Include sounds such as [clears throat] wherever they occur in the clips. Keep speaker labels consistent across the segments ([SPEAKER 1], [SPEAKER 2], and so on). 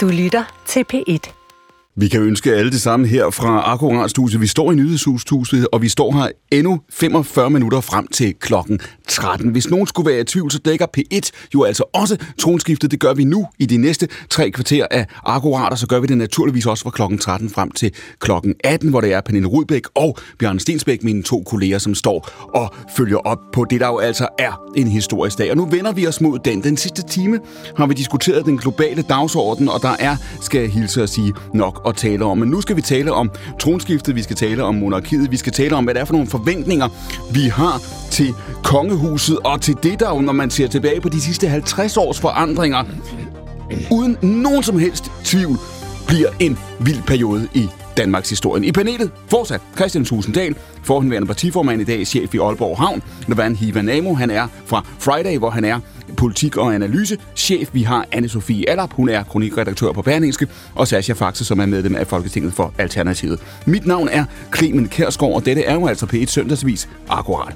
[SPEAKER 1] Du lytter til P1.
[SPEAKER 2] Vi kan ønske alle det samme her fra Akkuratstudiet. Vi står i nyhedshustuset, og vi står her endnu 45 minutter frem til klokken 13. Hvis nogen skulle være i tvivl, så dækker P1 jo altså også tronskiftet. Det gør vi nu i de næste tre kvarter af Akkurat, og så gør vi det naturligvis også fra klokken 13 frem til klokken 18, hvor det er Pernille Rudbæk og Bjørn Stensbæk, mine to kolleger, som står og følger op på det, der jo altså er en historisk dag. Og nu vender vi os mod den. Den sidste time har vi diskuteret den globale dagsorden, og der er, skal jeg hilse at sige, nok at tale om. Men nu skal vi tale om tronskiftet, vi skal tale om monarkiet, vi skal tale om, hvad det er for nogle forventninger, vi har til kongehuset, og til det, der jo, når man ser tilbage på de sidste 50 års forandringer, uden nogen som helst tvivl, bliver en vild periode i Danmarks historien. I panelet fortsat Christian Tusinddal, forhenværende partiformand i dag, chef i Aalborg Havn. Navan Hiva Namo, han er fra Friday, hvor han er politik- og analyse. Chef, Vi har Anne-Sophie Allap, hun er kronikredaktør på Berlingske, og Sascha Faxe, som er medlem af Folketinget for Alternativet. Mit navn er Clemen Kærsgaard, og dette er jo altså P1 Søndagsvis Akkurat.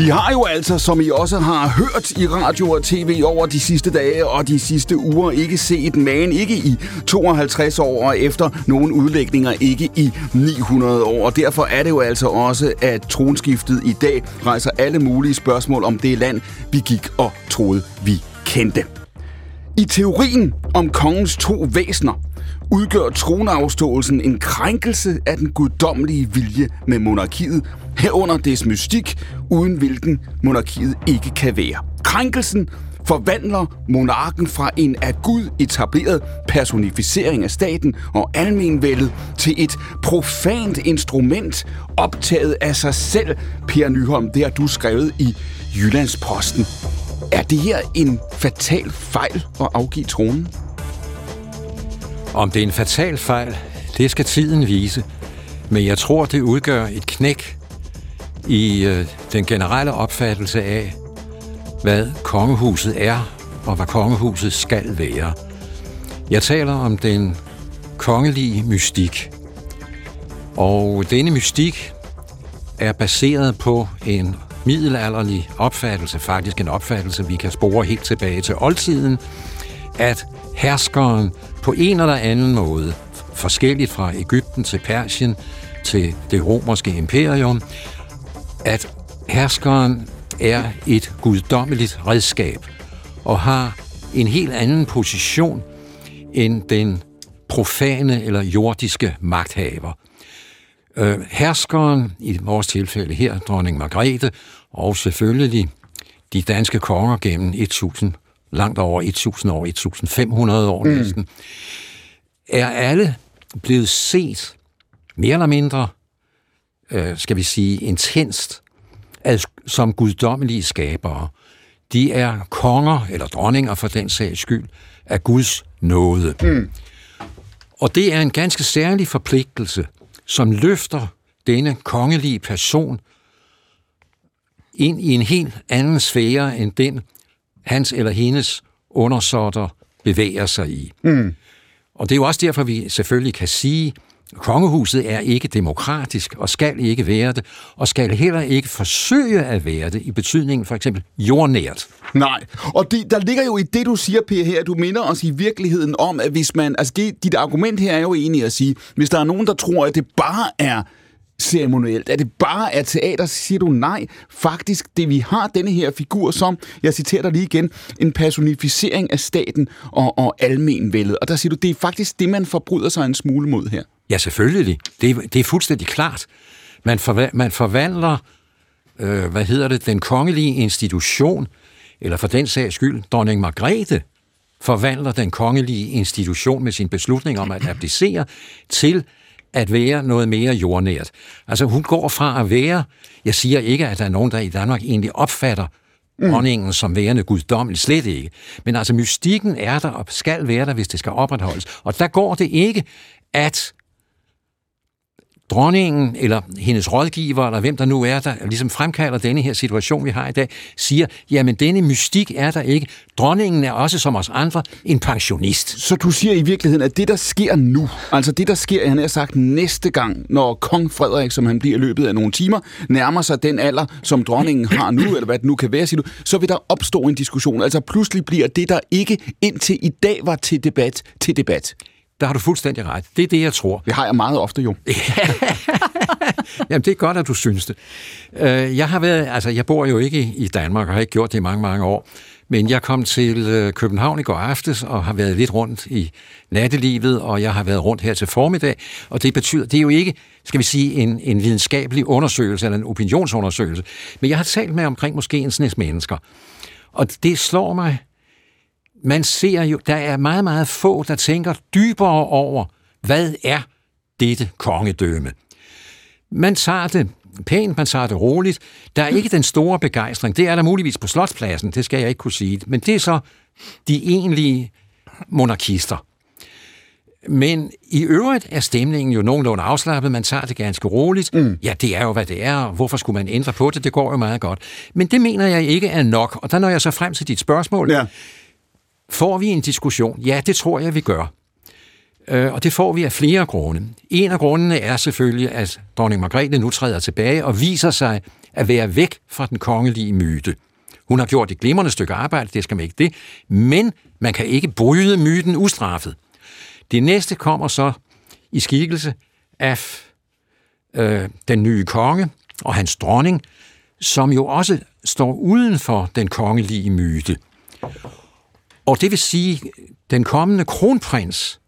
[SPEAKER 2] Vi har jo altså, som I også har hørt i radio og tv over de sidste dage og de sidste uger, ikke set magen, ikke i 52 år og efter nogle udlægninger, ikke i 900 år. Og derfor er det jo altså også, at tronskiftet i dag rejser alle mulige spørgsmål om det land, vi gik og troede, vi kendte. I teorien om kongens to væsner udgør tronafståelsen en krænkelse af den guddommelige vilje med monarkiet, herunder dets mystik, uden hvilken monarkiet ikke kan være. Krænkelsen forvandler monarken fra en af Gud etableret personificering af staten og almenvældet til et profant instrument optaget af sig selv. Per Nyholm, det har du skrevet i Jyllandsposten. Er det her en fatal fejl at afgive tronen?
[SPEAKER 3] Om det er en fatal fejl, det skal tiden vise. Men jeg tror, det udgør et knæk i øh, den generelle opfattelse af, hvad kongehuset er, og hvad kongehuset skal være. Jeg taler om den kongelige mystik. Og denne mystik er baseret på en middelalderlig opfattelse, faktisk en opfattelse, vi kan spore helt tilbage til oldtiden, at herskeren på en eller anden måde, forskelligt fra Ægypten til Persien til det romerske imperium, at herskeren er et guddommeligt redskab og har en helt anden position end den profane eller jordiske magthaver. Øh, herskeren, i vores tilfælde her, dronning Margrethe, og selvfølgelig de danske konger gennem 1000, langt over 1000 år, 1500 år mm. næsten, er alle blevet set mere eller mindre, øh, skal vi sige, intenst som guddommelige skabere. De er konger, eller dronninger for den sags skyld, af Guds nåde. Mm. Og det er en ganske særlig forpligtelse, som løfter denne kongelige person ind i en helt anden sfære end den, hans eller hendes undersåtter bevæger sig i. Mm. Og det er jo også derfor, vi selvfølgelig kan sige, kongehuset er ikke demokratisk og skal ikke være det, og skal heller ikke forsøge at være det i betydningen for eksempel jordnært.
[SPEAKER 2] Nej, og det, der ligger jo i det, du siger, Per, her, du minder os i virkeligheden om, at hvis man, altså det, dit argument her er jo egentlig at sige, hvis der er nogen, der tror, at det bare er ceremonielt? Er det bare er teater, siger du nej. Faktisk, det vi har denne her figur som, jeg citerer dig lige igen, en personificering af staten og, og almenvældet. Og der siger du, det er faktisk det, man forbryder sig en smule mod her.
[SPEAKER 3] Ja, selvfølgelig. Det, det er fuldstændig klart. Man, forva- man forvandler, øh, hvad hedder det, den kongelige institution, eller for den sags skyld, dronning Margrethe, forvandler den kongelige institution med sin beslutning om at abdicere til at være noget mere jordnært. Altså hun går fra at være, jeg siger ikke, at der er nogen, der i Danmark egentlig opfatter mm. som værende guddommelig, slet ikke. Men altså mystikken er der og skal være der, hvis det skal opretholdes. Og der går det ikke, at dronningen eller hendes rådgiver, eller hvem der nu er, der ligesom fremkalder denne her situation, vi har i dag, siger, jamen denne mystik er der ikke. Dronningen er også som os andre en pensionist.
[SPEAKER 2] Så du siger i virkeligheden, at det, der sker nu, altså det, der sker, han har sagt næste gang, når kong Frederik, som han bliver i løbet af nogle timer, nærmer sig den alder, som dronningen har nu, eller hvad det nu kan være, siger du, så vil der opstå en diskussion. Altså pludselig bliver det, der ikke indtil i dag var til debat, til debat.
[SPEAKER 3] Der har du fuldstændig ret. Det er det, jeg tror.
[SPEAKER 2] Det har jeg meget ofte jo. [laughs]
[SPEAKER 3] Jamen, det er godt, at du synes det. Øh, jeg har været, altså, jeg bor jo ikke i Danmark, og har ikke gjort det i mange, mange år. Men jeg kom til øh, København i går aftes, og har været lidt rundt i nattelivet, og jeg har været rundt her til formiddag. Og det betyder, det er jo ikke, skal vi sige, en, en videnskabelig undersøgelse, eller en opinionsundersøgelse. Men jeg har talt med omkring måske en snes mennesker. Og det slår mig, man ser jo, der er meget, meget få, der tænker dybere over, hvad er dette kongedømme? Man tager det pænt, man tager det roligt. Der er ikke den store begejstring. Det er der muligvis på Slotspladsen, det skal jeg ikke kunne sige. Men det er så de egentlige monarkister. Men i øvrigt er stemningen jo nogenlunde afslappet. Man tager det ganske roligt. Mm. Ja, det er jo, hvad det er. Hvorfor skulle man ændre på det? Det går jo meget godt. Men det mener jeg ikke er nok. Og der når jeg så frem til dit spørgsmål. Ja. Får vi en diskussion? Ja, det tror jeg, vi gør. Øh, og det får vi af flere grunde. En af grundene er selvfølgelig, at dronning Margrethe nu træder tilbage og viser sig at være væk fra den kongelige myte. Hun har gjort et glimrende stykke arbejde, det skal man ikke det, men man kan ikke bryde myten ustraffet. Det næste kommer så i skikkelse af øh, den nye konge og hans dronning, som jo også står uden for den kongelige myte. Og det vil sige, den kommende kronprins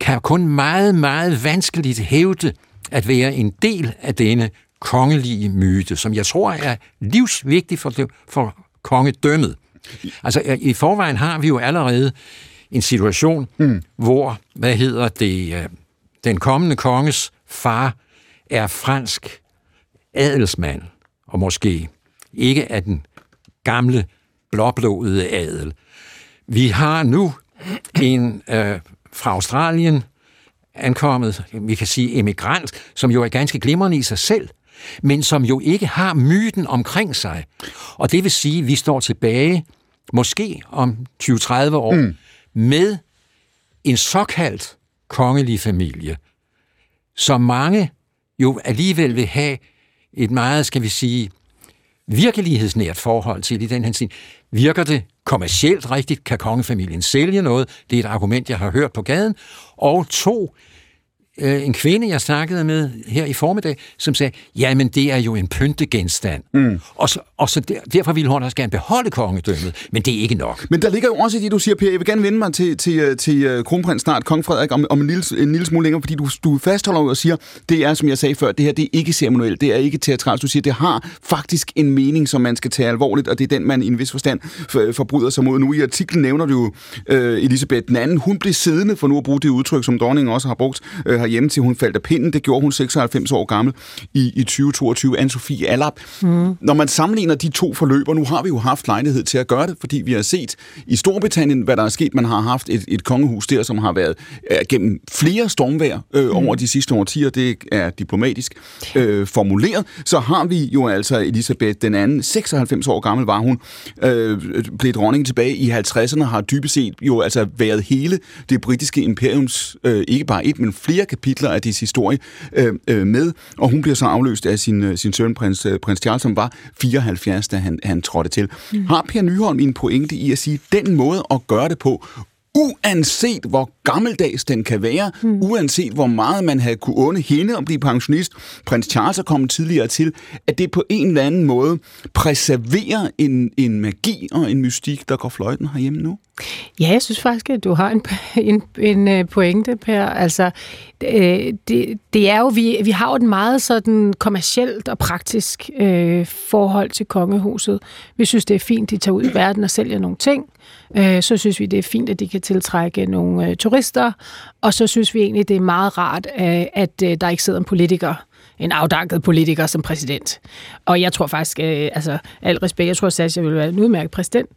[SPEAKER 3] kan kun meget, meget vanskeligt hævde at være en del af denne kongelige myte, som jeg tror er livsvigtig for, for kongedømmet. Altså, i forvejen har vi jo allerede en situation, mm. hvor, hvad hedder det, øh, den kommende konges far er fransk adelsmand, og måske ikke af den gamle blåblodede adel. Vi har nu en øh, fra Australien ankommet, vi kan sige emigrant, som jo er ganske glimrende i sig selv, men som jo ikke har myten omkring sig. Og det vil sige, at vi står tilbage, måske om 20-30 år, mm. med en såkaldt kongelig familie, som mange jo alligevel vil have et meget, skal vi sige, virkelighedsnært forhold til i den her tid. Virker det kommercielt rigtigt? Kan kongefamilien sælge noget? Det er et argument, jeg har hørt på gaden. Og to, øh, en kvinde, jeg snakkede med her i formiddag, som sagde, jamen det er jo en pyntegenstand. Mm. Og, så, og så der, derfor ville hun også gerne beholde kongedømmet, men det er ikke nok.
[SPEAKER 2] Men der ligger jo også i det, du siger, Per, jeg vil gerne vende mig til, til, øh, til, uh, kronprins snart, kong Frederik, om, om en, lille, en lille smule længere, fordi du, du fastholder og siger, det er, som jeg sagde før, det her det er ikke ceremonielt, det er ikke teatralt. Du siger, det har faktisk en mening, som man skal tage alvorligt, og det er den, man i en vis forstand forbryder sig mod. Nu i artiklen nævner du jo uh, Elisabeth den anden, hun blev siddende, for nu at bruge det udtryk, som dronningen også har brugt uh, herhjemme til, hun faldt af pinden. Det gjorde hun 96 år gammel i, i 2022. Anne-Sophie Allap. Mm. Når man sammenligner de to forløber, nu har vi jo haft lejlighed til at gøre det, fordi vi har set i Storbritannien, hvad der er sket. Man har haft et, et kongehus der, som har været uh, gennem flere stormvær øh, mm. over de sidste årtier. Det er diplomatisk øh, formuleret. Så har vi jo altså Elisabeth den anden, 96 år gammel var hun, øh, blev dronning tilbage i 50'erne, har dybest set jo altså været hele det britiske imperiums, øh, ikke bare et, men flere kapitler af Frankrigs historie øh, øh, med, og hun bliver så afløst af sin, øh, sin søn, prins, øh, prins Charles, som var 74, da han, han trådte til. Mm. Har Per Nyholm en pointe i at sige, den måde at gøre det på, uanset hvor gammeldags den kan være, mm. uanset hvor meget man havde kunne unde hende at blive pensionist, prins Charles er kommet tidligere til, at det på en eller anden måde præserverer en, en magi og en mystik, der går fløjten herhjemme nu?
[SPEAKER 1] Ja, jeg synes faktisk, at du har en, [laughs] en, en øh, pointe, Per. Altså, øh, det, det er jo, vi, vi har jo et meget sådan kommercielt og praktisk øh, forhold til kongehuset. Vi synes, det er fint, de tager ud i verden og sælger nogle ting. Øh, så synes vi, det er fint, at de kan tiltrække nogle øh, turister. Og så synes vi egentlig, det er meget rart, øh, at øh, der ikke sidder en politiker en afdanket politiker som præsident. Og jeg tror faktisk, øh, altså al respekt, jeg tror, at Sascha ville være en udmærket præsident.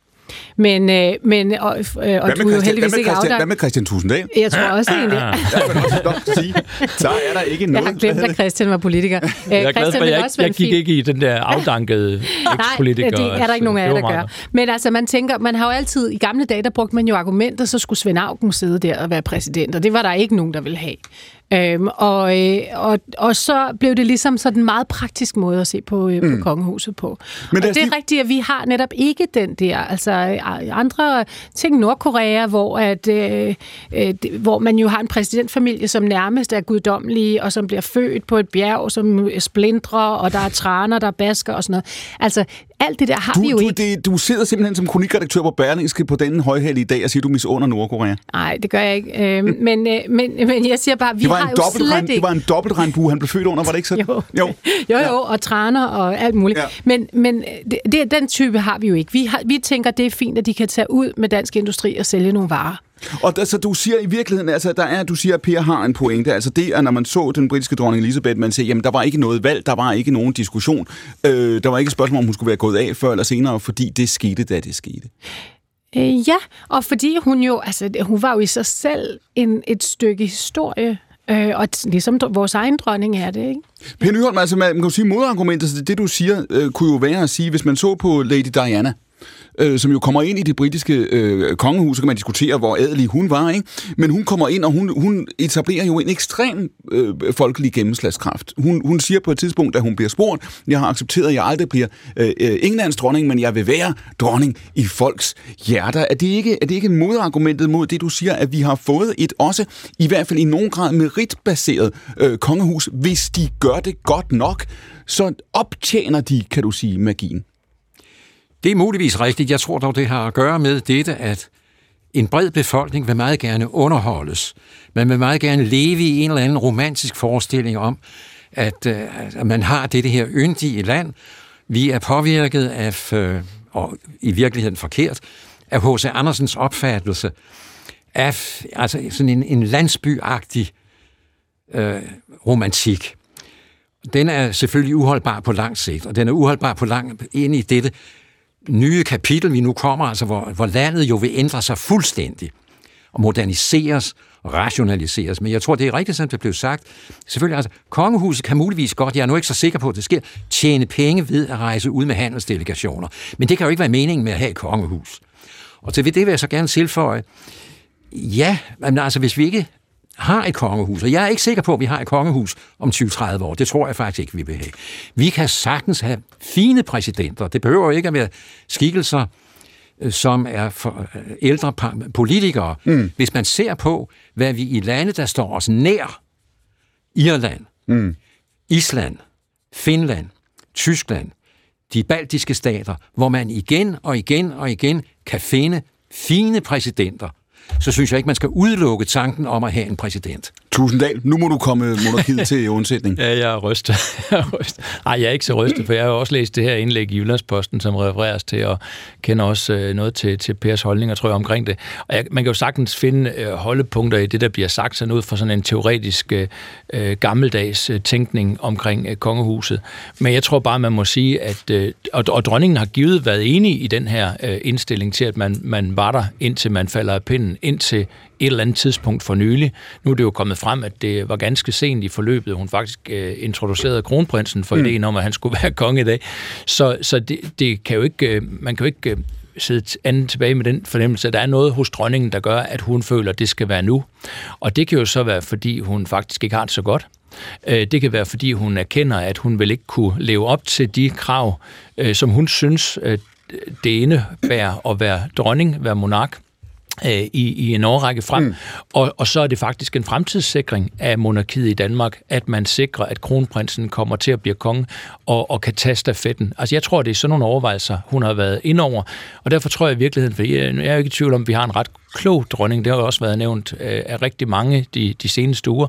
[SPEAKER 1] Men, øh, men og, øh, og
[SPEAKER 2] hvad
[SPEAKER 1] du er jo heldigvis ikke afdanket.
[SPEAKER 2] hvad med Christian Tusinddal?
[SPEAKER 1] Jeg tror også egentlig.
[SPEAKER 2] Ja, [laughs] men også nok sige, så er der ikke
[SPEAKER 1] Jeg
[SPEAKER 2] noget.
[SPEAKER 1] har glemt, at Christian var politiker. Øh,
[SPEAKER 4] Jeg er glad
[SPEAKER 1] Christian
[SPEAKER 4] for, at jeg,
[SPEAKER 1] også
[SPEAKER 4] ikke, jeg gik
[SPEAKER 1] fin-
[SPEAKER 4] ikke i den der afdankede ekspolitiker.
[SPEAKER 1] Nej, det er der ikke nogen af jer, der gør. Men altså, man tænker, man har jo altid, i gamle dage, der brugte man jo argumenter, så skulle Svend Auken sidde der og være præsident, og det var der ikke nogen, der ville have. Øhm, og, øh, og, og så blev det ligesom sådan en meget praktisk måde at se på, øh, på kongehuset på.
[SPEAKER 2] Men
[SPEAKER 1] og det er
[SPEAKER 2] lige-
[SPEAKER 1] rigtigt, at vi har netop ikke den der, altså øh, andre ting, Nordkorea, hvor, at, øh, øh, hvor man jo har en præsidentfamilie, som nærmest er guddommelige, og som bliver født på et bjerg, som splindrer, og der er træner, der basker og sådan noget. Altså, alt det der har
[SPEAKER 2] Du,
[SPEAKER 1] vi jo
[SPEAKER 2] du,
[SPEAKER 1] ikke.
[SPEAKER 2] det, du sidder simpelthen som kronikredaktør på Berlingske på den højhæl i dag og siger, du misunder Nordkorea.
[SPEAKER 1] Nej, det gør jeg ikke. Øh, men, øh, men, men jeg siger bare, vi
[SPEAKER 2] Det var,
[SPEAKER 1] har
[SPEAKER 2] en
[SPEAKER 1] jo
[SPEAKER 2] dobbeltregn,
[SPEAKER 1] slet ikke...
[SPEAKER 2] det var en dobbeltregnbue, han blev født under, var det ikke sådan? [laughs]
[SPEAKER 1] Jo.
[SPEAKER 2] jo.
[SPEAKER 1] Jo, jo, og træner og alt muligt.
[SPEAKER 2] Ja.
[SPEAKER 1] Ja. Men, men det, det, den type har vi jo ikke. Vi, har, vi tænker, det er fint, at de kan tage ud med dansk industri og sælge nogle varer.
[SPEAKER 2] Og der, så du siger i virkeligheden, altså der er, du siger, at Per har en pointe. Altså det er, når man så den britiske dronning Elisabeth, man siger, jamen der var ikke noget valg, der var ikke nogen diskussion. Øh, der var ikke et spørgsmål, om hun skulle være gået af før eller senere, fordi det skete, da det skete.
[SPEAKER 1] Øh, ja, og fordi hun jo, altså hun var jo i sig selv en, et stykke historie, øh, og ligesom vores egen dronning er det, ikke?
[SPEAKER 2] Per Nyholm, altså man, kan jo sige modargumentet, så det, det du siger, øh, kunne jo være at sige, hvis man så på Lady Diana, øh, som jo kommer ind i det britiske øh, kongehus, så kan man diskutere, hvor adelig hun var, ikke? Men hun kommer ind, og hun, hun etablerer jo en ekstrem øh, folkelig gennemslagskraft. Hun, hun siger på et tidspunkt, da hun bliver spurgt, jeg har accepteret, at jeg aldrig bliver øh, øh, Englands dronning, men jeg vil være dronning i folks hjerter. Er det ikke, er det ikke modargumentet mod det, du siger, at vi har fået et også, i hvert fald i nogen grad meritbaseret øh, kongehus, hvis de gør det godt nok, så optjener de, kan du sige, magien.
[SPEAKER 3] Det er muligvis rigtigt. Jeg tror dog, det har at gøre med dette, at en bred befolkning vil meget gerne underholdes. Man vil meget gerne leve i en eller anden romantisk forestilling om, at, øh, at man har det her yndige land. Vi er påvirket af, øh, og i virkeligheden forkert, af H.C. Andersens opfattelse af altså sådan en, en landsbyagtig øh, romantik. Den er selvfølgelig uholdbar på lang sigt, og den er uholdbar på lang ind i dette nye kapitel, vi nu kommer, altså hvor, hvor landet jo vil ændre sig fuldstændig og moderniseres og rationaliseres. Men jeg tror, det er rigtigt, som det blev sagt. Selvfølgelig, altså, kongehuset kan muligvis godt, jeg er nu ikke så sikker på, at det sker, tjene penge ved at rejse ud med handelsdelegationer. Men det kan jo ikke være meningen med at have et kongehus. Og til det vil jeg så gerne tilføje, ja, men altså hvis vi ikke har et kongehus, og jeg er ikke sikker på, at vi har et kongehus om 20-30 år. Det tror jeg faktisk ikke, vi vil have. Vi kan sagtens have fine præsidenter. Det behøver jo ikke at være skikkelser, øh, som er for øh, ældre politikere. Mm. Hvis man ser på, hvad vi i lande, der står os nær, Irland, mm. Island, Finland, Tyskland, de baltiske stater, hvor man igen og igen og igen kan finde fine præsidenter, så synes jeg ikke, man skal udelukke tanken om at have en præsident.
[SPEAKER 2] Tusinddal, nu må du komme monarkiet til undsætning. [laughs]
[SPEAKER 4] Ja, jeg er rystet. [laughs] Jeg jeg er ikke så rystet, for jeg har også læst det her indlæg i Jyllandsposten, som refereres til, og kender også øh, noget til, til Pers holdninger, tror jeg, omkring det. Og jeg, man kan jo sagtens finde øh, holdepunkter i det, der bliver sagt, sådan ud fra sådan en teoretisk øh, øh gammeldags tænkning omkring øh, kongehuset. Men jeg tror bare, man må sige, at øh, og, og dronningen har givet været enig i den her øh, indstilling til, at man, man var der, indtil man falder af pinden, indtil et eller andet tidspunkt for nylig. Nu er det jo kommet frem, at det var ganske sent i forløbet, hun faktisk øh, introducerede kronprinsen for mm. ideen om, at han skulle [laughs] være konge i dag. Så, så det, det kan jo ikke, øh, man kan jo ikke øh, sidde andet tilbage med den fornemmelse, at der er noget hos dronningen, der gør, at hun føler, at det skal være nu. Og det kan jo så være, fordi hun faktisk ikke har det så godt. Øh, Det kan være, fordi hun erkender, at hun vil ikke kunne leve op til de krav, øh, som hun synes, det indebærer at være dronning, være monark øh, i, i en årrække frem. Mm. Og, og så er det faktisk en fremtidssikring af monarkiet i Danmark, at man sikrer, at kronprinsen kommer til at blive konge og, og kan tage stafetten. Altså jeg tror, det er sådan nogle overvejelser, hun har været ind over. Og derfor tror jeg i virkeligheden, for jeg jeg er jo ikke i tvivl om, at vi har en ret klog dronning, det har jo også været nævnt øh, af rigtig mange de, de seneste uger,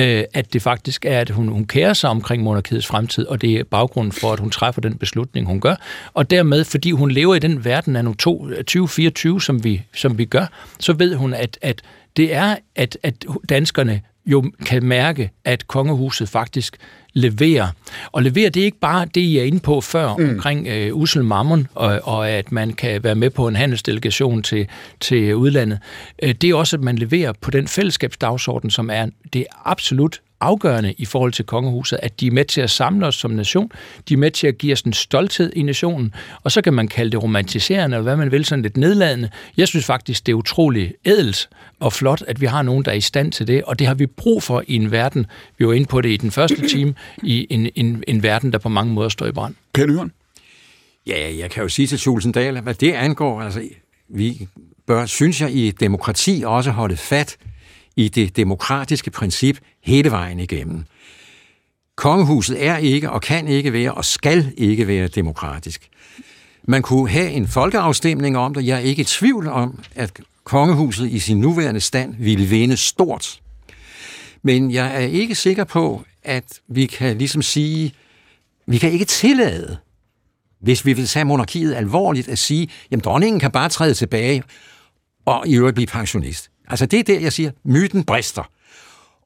[SPEAKER 4] øh, at det faktisk er, at hun, hun kærer sig omkring monarkiets fremtid, og det er baggrunden for, at hun træffer den beslutning, hun gør. Og dermed, fordi hun lever i den verden af nu 2024, som vi, som vi gør, så ved hun, at, at det er, at, at danskerne jo kan mærke, at kongehuset faktisk leverer. Og leverer det er ikke bare det, I er inde på før mm. omkring øh, usel mammon, og, og at man kan være med på en handelsdelegation til, til udlandet. Øh, det er også, at man leverer på den fællesskabsdagsorden, som er det absolut afgørende i forhold til kongehuset, at de er med til at samle os som nation, de er med til at give os en stolthed i nationen, og så kan man kalde det romantiserende, eller hvad man vil, sådan lidt nedladende. Jeg synes faktisk, det er utrolig ædelt og flot, at vi har nogen, der er i stand til det, og det har vi brug for i en verden, vi var inde på det i den første [clears throat] time, i en, en, en verden, der på mange måder står i brand.
[SPEAKER 2] Per Nyhånd?
[SPEAKER 3] Ja, jeg kan jo sige til Tulsendal, hvad det angår, altså, vi bør, synes jeg, i demokrati også holde fat i det demokratiske princip hele vejen igennem. Kongehuset er ikke og kan ikke være og skal ikke være demokratisk. Man kunne have en folkeafstemning om det. Jeg er ikke i tvivl om, at kongehuset i sin nuværende stand ville vinde stort. Men jeg er ikke sikker på, at vi kan ligesom sige, vi kan ikke tillade, hvis vi vil tage monarkiet alvorligt, at sige, jamen dronningen kan bare træde tilbage og i øvrigt blive pensionist. Altså det er der, jeg siger, myten brister.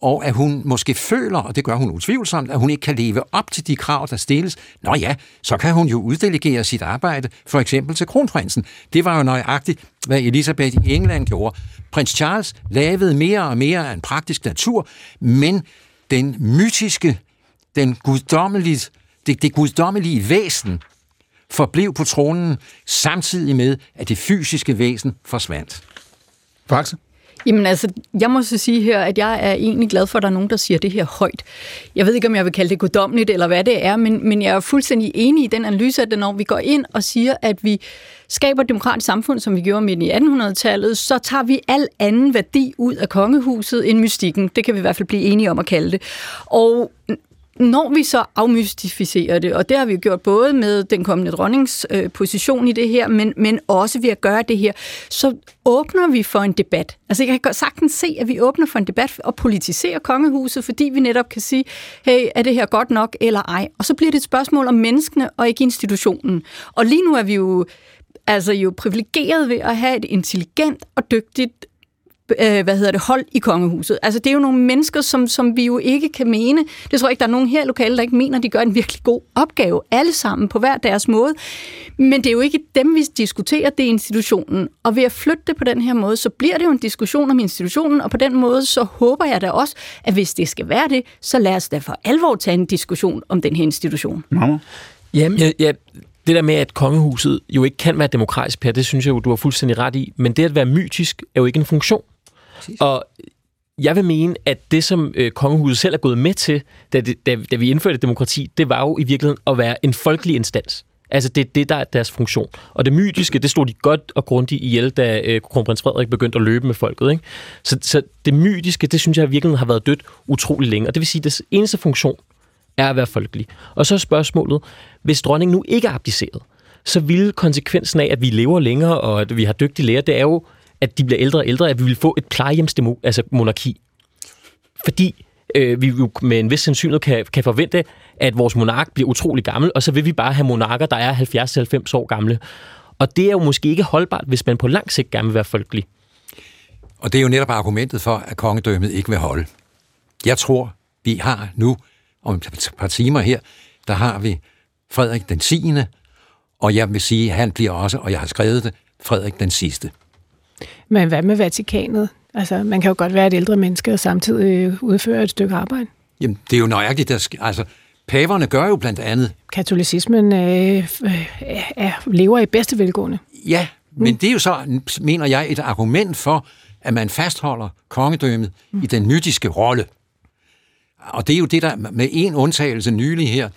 [SPEAKER 3] Og at hun måske føler, og det gør hun utvivlsomt, at hun ikke kan leve op til de krav, der stilles. Nå ja, så kan hun jo uddelegere sit arbejde, for eksempel til kronprinsen. Det var jo nøjagtigt, hvad Elisabeth i England gjorde. Prins Charles lavede mere og mere af en praktisk natur, men den mytiske, den guddommelige, det, det guddommelige væsen forblev på tronen, samtidig med, at det fysiske væsen forsvandt.
[SPEAKER 2] Faxe?
[SPEAKER 5] Jamen altså, jeg må så sige her, at jeg er egentlig glad for, at der er nogen, der siger det her højt. Jeg ved ikke, om jeg vil kalde det guddommeligt, eller hvad det er, men, men jeg er fuldstændig enig i den analyse, at når vi går ind og siger, at vi skaber et demokratisk samfund, som vi gjorde midt i 1800-tallet, så tager vi al anden værdi ud af kongehuset end mystikken. Det kan vi i hvert fald blive enige om at kalde det. Og når vi så afmystificerer det, og det har vi jo gjort både med den kommende dronnings øh, position i det her, men, men også ved at gøre det her, så åbner vi for en debat. Altså jeg kan sagtens se, at vi åbner for en debat og politiserer kongehuset, fordi vi netop kan sige, hey, er det her godt nok eller ej? Og så bliver det et spørgsmål om menneskene og ikke institutionen. Og lige nu er vi jo altså jo privilegeret ved at have et intelligent og dygtigt øh, hvad hedder det, hold i kongehuset. Altså, det er jo nogle mennesker, som, som vi jo ikke kan mene. Det tror jeg ikke, der er nogen her i lokalet, der ikke mener, de gør en virkelig god opgave, alle sammen på hver deres måde. Men det er jo ikke dem, vi diskuterer, det er institutionen. Og ved at flytte det på den her måde, så bliver det jo en diskussion om institutionen, og på den måde, så håber jeg da også, at hvis det skal være det, så lad os da for alvor tage en diskussion om den her institution.
[SPEAKER 2] Mamma?
[SPEAKER 6] Jamen, ja, ja, det der med, at kongehuset jo ikke kan være demokratisk, Per, det synes jeg jo, du har fuldstændig ret i. Men det at være mytisk er jo ikke en funktion. Præcis. Og jeg vil mene, at det, som øh, kongehuset selv er gået med til, da, da, da vi indførte demokrati, det var jo i virkeligheden at være en folkelig instans. Altså, det er det, der er deres funktion. Og det mytiske, det stod de godt og grundigt ihjel, da øh, kronprins Frederik begyndte at løbe med folket. Ikke? Så, så det mytiske, det synes jeg virkelig har været dødt utrolig længe. Og det vil sige, at deres eneste funktion er at være folkelig. Og så er spørgsmålet, hvis dronningen nu ikke er abdiceret, så ville konsekvensen af, at vi lever længere, og at vi har dygtige læger, det er jo, at de bliver ældre og ældre, at vi vil få et plejehjemsdemo, altså monarki. Fordi øh, vi jo med en vis sandsynlighed kan, kan forvente, at vores monark bliver utrolig gammel, og så vil vi bare have monarker, der er 70-90 år gamle. Og det er jo måske ikke holdbart, hvis man på lang sigt gerne vil være folkelig.
[SPEAKER 3] Og det er jo netop argumentet for, at kongedømmet ikke vil holde. Jeg tror, vi har nu, om et par timer her, der har vi Frederik den 10. Og jeg vil sige, at han bliver også, og jeg har skrevet det, Frederik den sidste.
[SPEAKER 1] Men hvad med Vatikanet? Altså, man kan jo godt være et ældre menneske og samtidig udføre et stykke arbejde.
[SPEAKER 3] Jamen, det er jo nøjagtigt. Der, altså, paverne gør jo blandt andet...
[SPEAKER 1] Katolicismen øh, øh, er, lever i bedste velgående.
[SPEAKER 3] Ja, men mm. det er jo så, mener jeg, et argument for, at man fastholder kongedømmet mm. i den mytiske rolle. Og det er jo det, der med en undtagelse nylig her,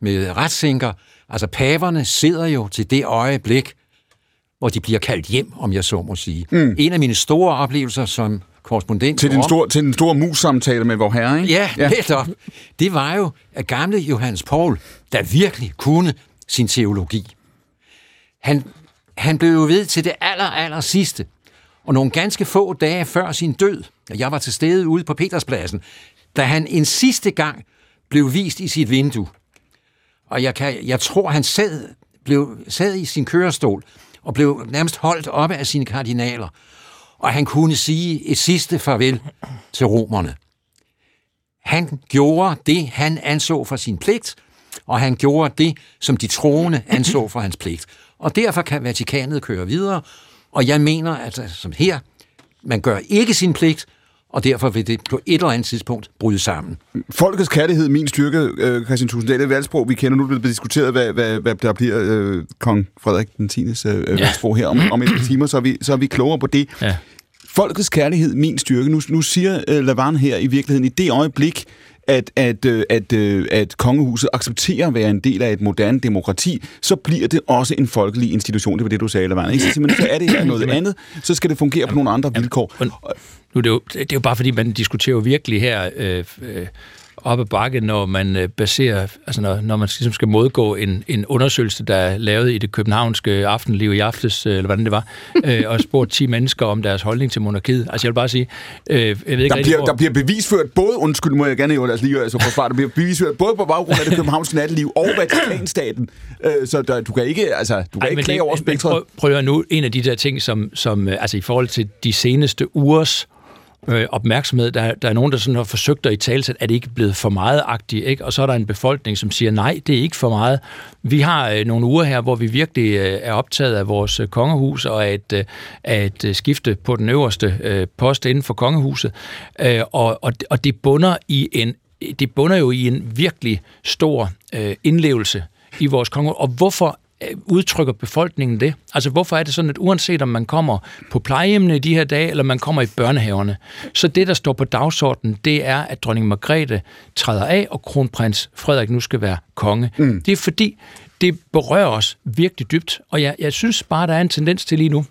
[SPEAKER 3] med retssænker, altså paverne sidder jo til det øjeblik, hvor de bliver kaldt hjem, om jeg så må sige. Mm. En af mine store oplevelser som korrespondent
[SPEAKER 2] til den, store, til den store mus-samtale med vor herre, ikke?
[SPEAKER 3] Ja, ja. netop. Det var jo, at gamle Johannes Paul, der virkelig kunne sin teologi. Han, han blev jo ved til det aller, aller sidste. Og nogle ganske få dage før sin død, og jeg var til stede ude på Peterspladsen, da han en sidste gang blev vist i sit vindue. Og jeg, kan, jeg tror, han sad, blev, sad i sin kørestol og blev nærmest holdt oppe af sine kardinaler. Og han kunne sige et sidste farvel til romerne. Han gjorde det, han anså for sin pligt, og han gjorde det, som de troende [laughs] anså for hans pligt. Og derfor kan Vatikanet køre videre, og jeg mener, at som her, man gør ikke sin pligt, og derfor vil det på et eller andet tidspunkt bryde sammen.
[SPEAKER 2] Folkets kærlighed, min styrke, øh, Christian Tusinddal, det er valgsprog, vi kender nu, det bliver diskuteret, hvad, hvad, hvad der bliver øh, kong Frederik den 10. Øh, ja. valgsprog her om, om et par timer, så er, vi, så er vi klogere på det. Ja. Folkets kærlighed, min styrke. Nu, nu siger øh, Lavan her i virkeligheden, i det øjeblik, at, at, øh, at, øh, at kongehuset accepterer at være en del af et moderne demokrati, så bliver det også en folkelig institution. Det var det, du sagde, Lavan. Ikke? Så, så er det her noget andet, så skal det fungere på nogle andre vilkår.
[SPEAKER 4] Nu, det, er jo, det er jo bare fordi, man diskuterer jo virkelig her øh, øh, op ad bakke, når man øh, baserer, altså når, når man ligesom skal modgå en, en undersøgelse, der er lavet i det københavnske aftenliv i aftes, øh, eller hvordan det var, [laughs] øh, og spurgt 10 mennesker om deres holdning til monarkiet. Altså jeg vil bare sige, øh, jeg ved ikke
[SPEAKER 2] der, bliver, hvor... der bliver bevisført både, undskyld, må jeg gerne jo altså lige altså forsvare, der bliver bevisført både på baggrund af det [laughs] københavnske natteliv og Vatikanstaten. Øh, så der, du kan ikke, altså, du kan Ej, ikke klage over spektret.
[SPEAKER 4] Prøv, prøv at nu, en af de der ting, som, som altså i forhold til de seneste ugers øh, opmærksomhed. Der, der er nogen, der sådan har forsøgt at i tale, at det ikke er blevet for meget agtigt, ikke? og så er der en befolkning, som siger, nej, det er ikke for meget. Vi har øh, nogle uger her, hvor vi virkelig øh, er optaget af vores øh, kongehus og at, øh, at øh, skifte på den øverste øh, post inden for kongehuset, øh, og, og, og det bunder i en det bunder jo i en virkelig stor øh, indlevelse i vores konge. Og hvorfor udtrykker befolkningen det? Altså hvorfor er det sådan, at uanset om man kommer på plejehjemmene i de her dage, eller man kommer i børnehaverne, så det, der står på dagsordenen, det er, at dronning Margrethe træder af, og kronprins Frederik nu skal være konge. Mm. Det er fordi, det berører os virkelig dybt, og jeg, jeg synes bare, der er en tendens til lige nu,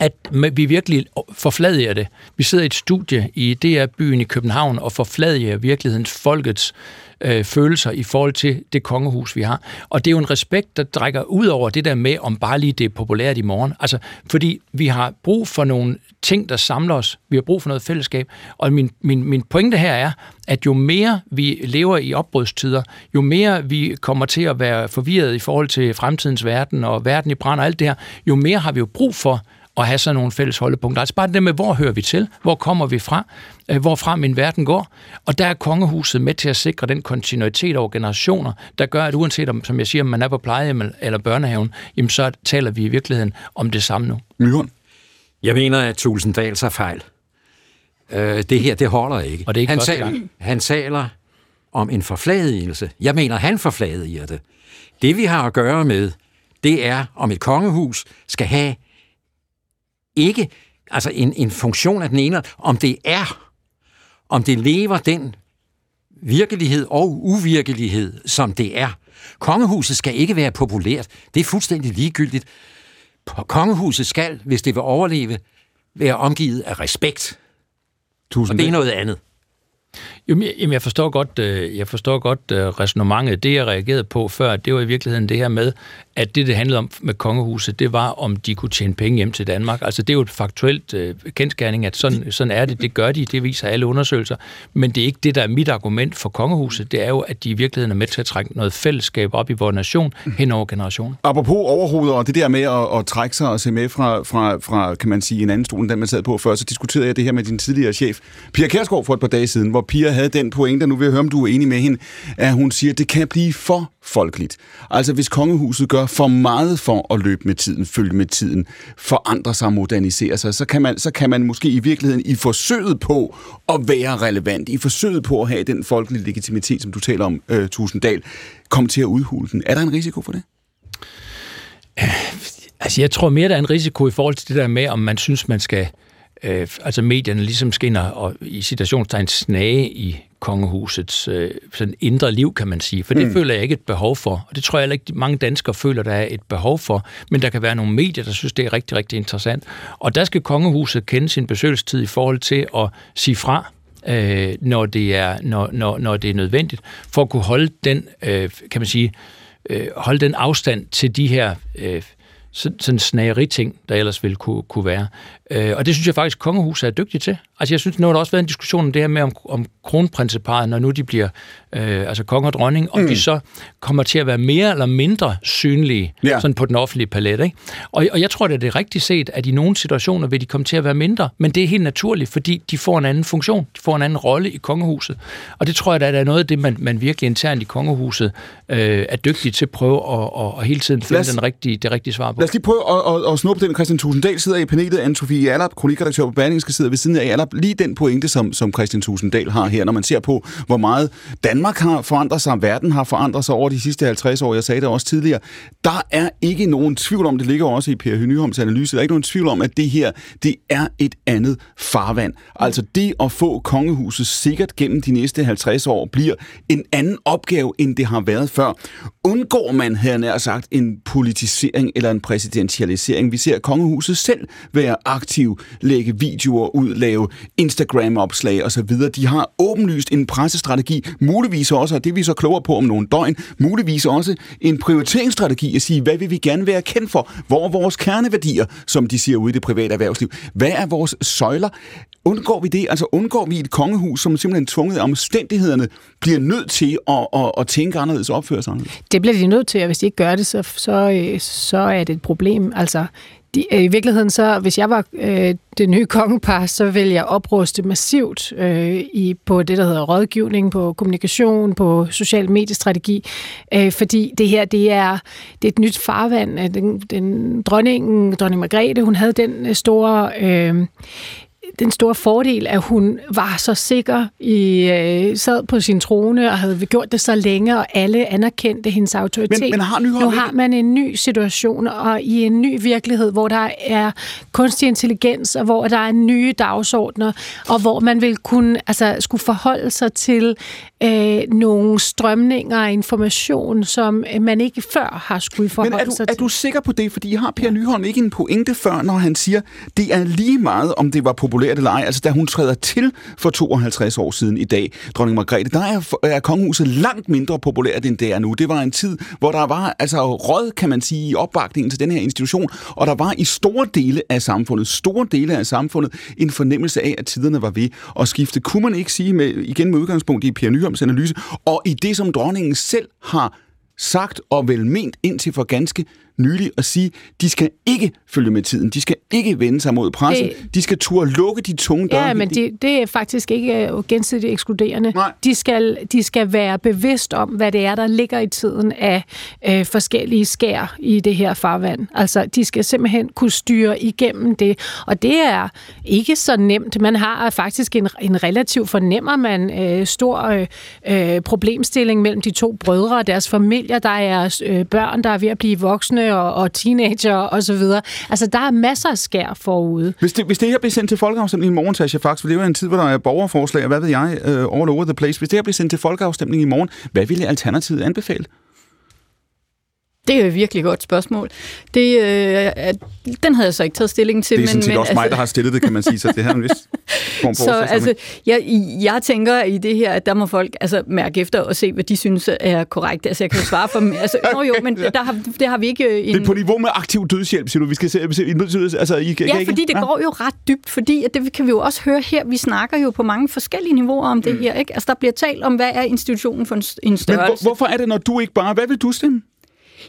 [SPEAKER 4] at vi virkelig forfladiger det. Vi sidder i et studie i DR-byen i København og forfladiger virkelighedens folkets øh, følelser i forhold til det kongehus, vi har. Og det er jo en respekt, der drækker ud over det der med, om bare lige det er populært i morgen. Altså, fordi vi har brug for nogle ting, der samler os. Vi har brug for noget fællesskab. Og min, min, min pointe her er, at jo mere vi lever i opbrudstider, jo mere vi kommer til at være forvirret i forhold til fremtidens verden og verden i brand og alt det her, jo mere har vi jo brug for at have sådan nogle fælles holdepunkter. Altså bare det med, hvor hører vi til? Hvor kommer vi fra? Øh, hvorfra min verden går? Og der er kongehuset med til at sikre den kontinuitet over generationer, der gør, at uanset om, som jeg siger, om man er på plejehjem eller børnehaven, jamen så taler vi i virkeligheden om det samme nu.
[SPEAKER 2] Myron?
[SPEAKER 3] Jeg mener, at Tulsendal sig fejl. Øh, det her, det holder ikke.
[SPEAKER 4] Og det er ikke
[SPEAKER 3] han, taler, han taler om en forfladigelse. Jeg mener, han forfladiger det. Det vi har at gøre med, det er, om et kongehus skal have ikke altså en, en funktion af den ene, om det er, om det lever den virkelighed og uvirkelighed, som det er. Kongehuset skal ikke være populært. Det er fuldstændig ligegyldigt. Kongehuset skal, hvis det vil overleve, være omgivet af respekt. Tusind og det er noget andet.
[SPEAKER 4] Jamen, jeg forstår godt, øh, jeg forstår godt øh, resonemanget. Det, jeg reagerede på før, det var i virkeligheden det her med, at det, det handlede om med kongehuset, det var, om de kunne tjene penge hjem til Danmark. Altså, det er jo et faktuelt øh, kendskærning, at sådan, sådan er det. Det gør de, det viser alle undersøgelser. Men det er ikke det, der er mit argument for kongehuset. Det er jo, at de i virkeligheden er med til at trække noget fællesskab op i vores nation hen over generationer.
[SPEAKER 2] Apropos overhovedet og det der med at, at trække sig og se med fra, fra, fra, kan man sige, en anden stol, end den man sad på før, så diskuterede jeg det her med din tidligere chef, Pia Kærsgaard, for et par dage siden, hvor Pia havde den pointe, nu vil jeg høre, om du er enig med hende, at hun siger, at det kan blive for folkeligt. Altså hvis kongehuset gør for meget for at løbe med tiden, følge med tiden, forandre sig modernisere sig, så kan, man, så kan man måske i virkeligheden i forsøget på at være relevant, i forsøget på at have den folkelige legitimitet, som du taler om, øh, Tusinddal, komme til at udhule den. Er der en risiko for det?
[SPEAKER 4] Altså, jeg tror mere, der er en risiko i forhold til det der med, om man synes, man skal øh, altså medierne ligesom skinner og i situationstegn snage i kongehusets øh, sådan indre liv, kan man sige. For det mm. føler jeg ikke et behov for. Og det tror jeg ikke, mange danskere føler, der er et behov for. Men der kan være nogle medier, der synes, det er rigtig, rigtig interessant. Og der skal kongehuset kende sin besøgelsestid i forhold til at sige fra, øh, når, det er, når, når, når det er nødvendigt, for at kunne holde den, øh, kan man sige, øh, holde den afstand til de her øh, sådan snageri-ting, der ellers ville kunne, kunne være. Øh, og det synes jeg faktisk, kongehuset er dygtig til. Altså jeg synes, nu har der også været en diskussion om det her med, om, om kronprinseparet, når nu de bliver øh, altså konge og dronning, om mm. de så kommer til at være mere eller mindre synlige ja. sådan på den offentlige palet. Ikke? Og, og jeg tror, det er det rigtigt set, at i nogle situationer vil de komme til at være mindre, men det er helt naturligt, fordi de får en anden funktion, de får en anden rolle i kongehuset. Og det tror jeg, der er noget af det, man, man virkelig internt i kongehuset øh, er dygtig til at prøve at, at, at hele tiden finde os, den rigtige, det rigtige svar på.
[SPEAKER 2] Lad os lige prøve at, at, at snuppe den. Christian Tusinddal sidder i panelet. Anne-Sophie Allap, kronikredaktør på Berlingske, sidder ved siden af netop Lige den pointe, som, som Christian Tusinddal har her, når man ser på, hvor meget Danmark har forandret sig, verden har forandret sig over de sidste 50 år. Jeg sagde det også tidligere. Der er ikke nogen tvivl om, det ligger også i Per Nyholms analyse, der er ikke nogen tvivl om, at det her, det er et andet farvand. Altså det at få kongehuset sikkert gennem de næste 50 år bliver en anden opgave, end det har været før. Undgår man, havde nær sagt, en politisering eller en præsidentialisering? Vi ser kongehuset selv være aktiv, lægge videoer ud, lave Instagram-opslag osv. De har åbenlyst en pressestrategi, muligvis også, og det er vi så klogere på om nogle døgn, muligvis også en prioriteringsstrategi at sige, hvad vil vi gerne være kendt for? Hvor er vores kerneværdier, som de siger ude i det private erhvervsliv? Hvad er vores søjler? Undgår vi det? Altså undgår vi et kongehus, som simpelthen tvunget af omstændighederne bliver nødt til at, at, at tænke anderledes og opføre sig anderledes?
[SPEAKER 1] Det bliver de nødt til, og hvis de ikke gør det, så, så, øh, så er det et problem. Altså, de, øh, I virkeligheden, så hvis jeg var øh, det nye [laughs] kongepar, så ville jeg opruste massivt øh, i, på det, der hedder rådgivning, på kommunikation, på social mediestrategi, øh, fordi det her, det er, det er et nyt farvand. Øh, den, den dronningen, dronning Margrethe, hun havde den øh, store... Øh, den store fordel, at hun var så sikker, i, øh, sad på sin trone og havde gjort det så længe, og alle anerkendte hendes autoritet.
[SPEAKER 2] Men, men har nu
[SPEAKER 1] har man en ny situation, og i en ny virkelighed, hvor der er kunstig intelligens, og hvor der er nye dagsordner, og hvor man vil kunne, altså, skulle forholde sig til øh, nogle strømninger af information, som man ikke før har skulle forholde
[SPEAKER 2] Men er du,
[SPEAKER 1] sig
[SPEAKER 2] er
[SPEAKER 1] til.
[SPEAKER 2] du sikker på det? Fordi har Per Nyholm ikke en pointe før, når han siger, det er lige meget, om det var populært eller ej. Altså, da hun træder til for 52 år siden i dag, dronning Margrethe, der er, er kongehuset langt mindre populært, end det er nu. Det var en tid, hvor der var altså råd, kan man sige, i opbakningen til den her institution, og der var i store dele af samfundet, store dele af samfundet, en fornemmelse af, at tiderne var ved at skifte. Kunne man ikke sige, med, igen med udgangspunkt i Per Nyholms analyse, og i det, som dronningen selv har sagt og velment indtil for ganske nylig at sige, de skal ikke følge med tiden. De skal ikke vende sig mod pressen.
[SPEAKER 1] Det-
[SPEAKER 2] De skal turde lukke de tunge døre.
[SPEAKER 1] Ja, men det, det er faktisk ikke øh, gensidigt ekskluderende.
[SPEAKER 2] Nej.
[SPEAKER 1] De skal, de skal være bevidst om, hvad det er, der ligger i tiden af øh, forskellige skær i det her farvand. Altså, de skal simpelthen kunne styre igennem det. Og det er ikke så nemt. Man har faktisk en, en relativ, fornemmer man, øh, stor øh, øh, problemstilling mellem de to brødre og deres familier. Der er øh, børn, der er ved at blive voksne og, og teenager og så videre. Altså, der er masser af skær forude.
[SPEAKER 2] Hvis det, hvis det her bliver sendt til folkeafstemning i morgen, Tasha Fax, for det er jo en tid, hvor der er borgerforslag, og hvad ved jeg, uh, all over the place. Hvis det her bliver sendt til folkeafstemning i morgen, hvad ville Alternativet anbefale?
[SPEAKER 5] Det er et virkelig godt spørgsmål. Det, øh, den havde jeg så ikke taget stilling til.
[SPEAKER 2] Det er
[SPEAKER 5] men,
[SPEAKER 2] sådan set
[SPEAKER 5] men,
[SPEAKER 2] også mig, der har stillet det, kan man sige, så det her er en vis [laughs] form for
[SPEAKER 5] Så altså, jeg, jeg tænker i det her, at der må folk altså, mærke efter og se, hvad de synes er korrekt. Altså, jeg kan jo svare for dem. Altså, nå jo, men [laughs] der har, det har vi ikke øh, en...
[SPEAKER 2] Det er på niveau med aktiv dødshjælp, siger du. Vi skal se, se, se altså, I, kan-
[SPEAKER 5] Ja,
[SPEAKER 2] ikke-
[SPEAKER 5] fordi det går jo ret dybt, fordi at det kan vi jo også høre her. Vi snakker jo på mange forskellige niveauer om det her. Ikke? Altså, der bliver talt om, hvad er institutionen for en, en
[SPEAKER 2] Men
[SPEAKER 5] størrelse.
[SPEAKER 2] hvor, hvorfor er det, når du ikke bare... Hvad vil du stemme?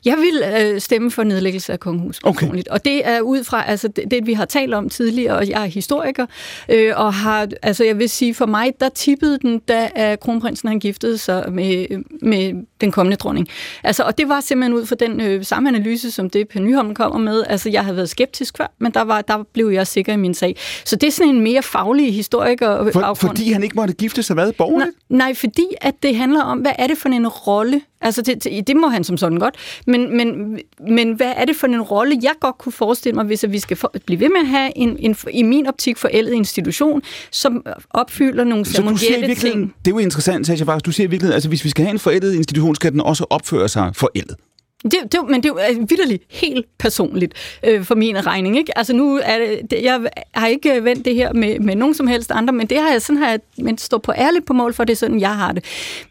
[SPEAKER 5] Jeg vil øh, stemme for nedlæggelse af kongehuset
[SPEAKER 2] Okay.
[SPEAKER 5] personligt. Og det er ud fra altså, det, det, vi har talt om tidligere, og jeg er historiker, øh, og har, altså jeg vil sige, for mig, der tippede den, da øh, kronprinsen han giftede sig med, med den kommende dronning. Altså, og det var simpelthen ud fra den øh, samme analyse, som det Per Nyholm kommer med. Altså, jeg havde været skeptisk før, men der, var, der blev jeg sikker i min sag. Så det er sådan en mere faglig historiker
[SPEAKER 2] For,
[SPEAKER 5] baggrund.
[SPEAKER 2] fordi han ikke måtte gifte sig hvad? Borgerligt?
[SPEAKER 5] Nej, nej, fordi at det handler om, hvad er det for en rolle? Altså, det, det, det må han som sådan godt. Men, men, men hvad er det for en rolle, jeg godt kunne forestille mig, hvis at vi skal for, blive ved med at have en, en, i min optik forældet institution, som opfylder nogle ceremonielle ting?
[SPEAKER 2] det er jo interessant, Tasha Fax, du siger i virkeligheden, altså hvis vi skal have en forældet institution, skal den også opføre sig forældet.
[SPEAKER 5] Det, det, men det er jo vidderligt helt personligt øh, for min regning. Ikke? Altså nu er det, jeg har ikke vendt det her med, med nogen som helst andre, men det har jeg sådan her, men står på ærligt på mål for, det er sådan, jeg har det.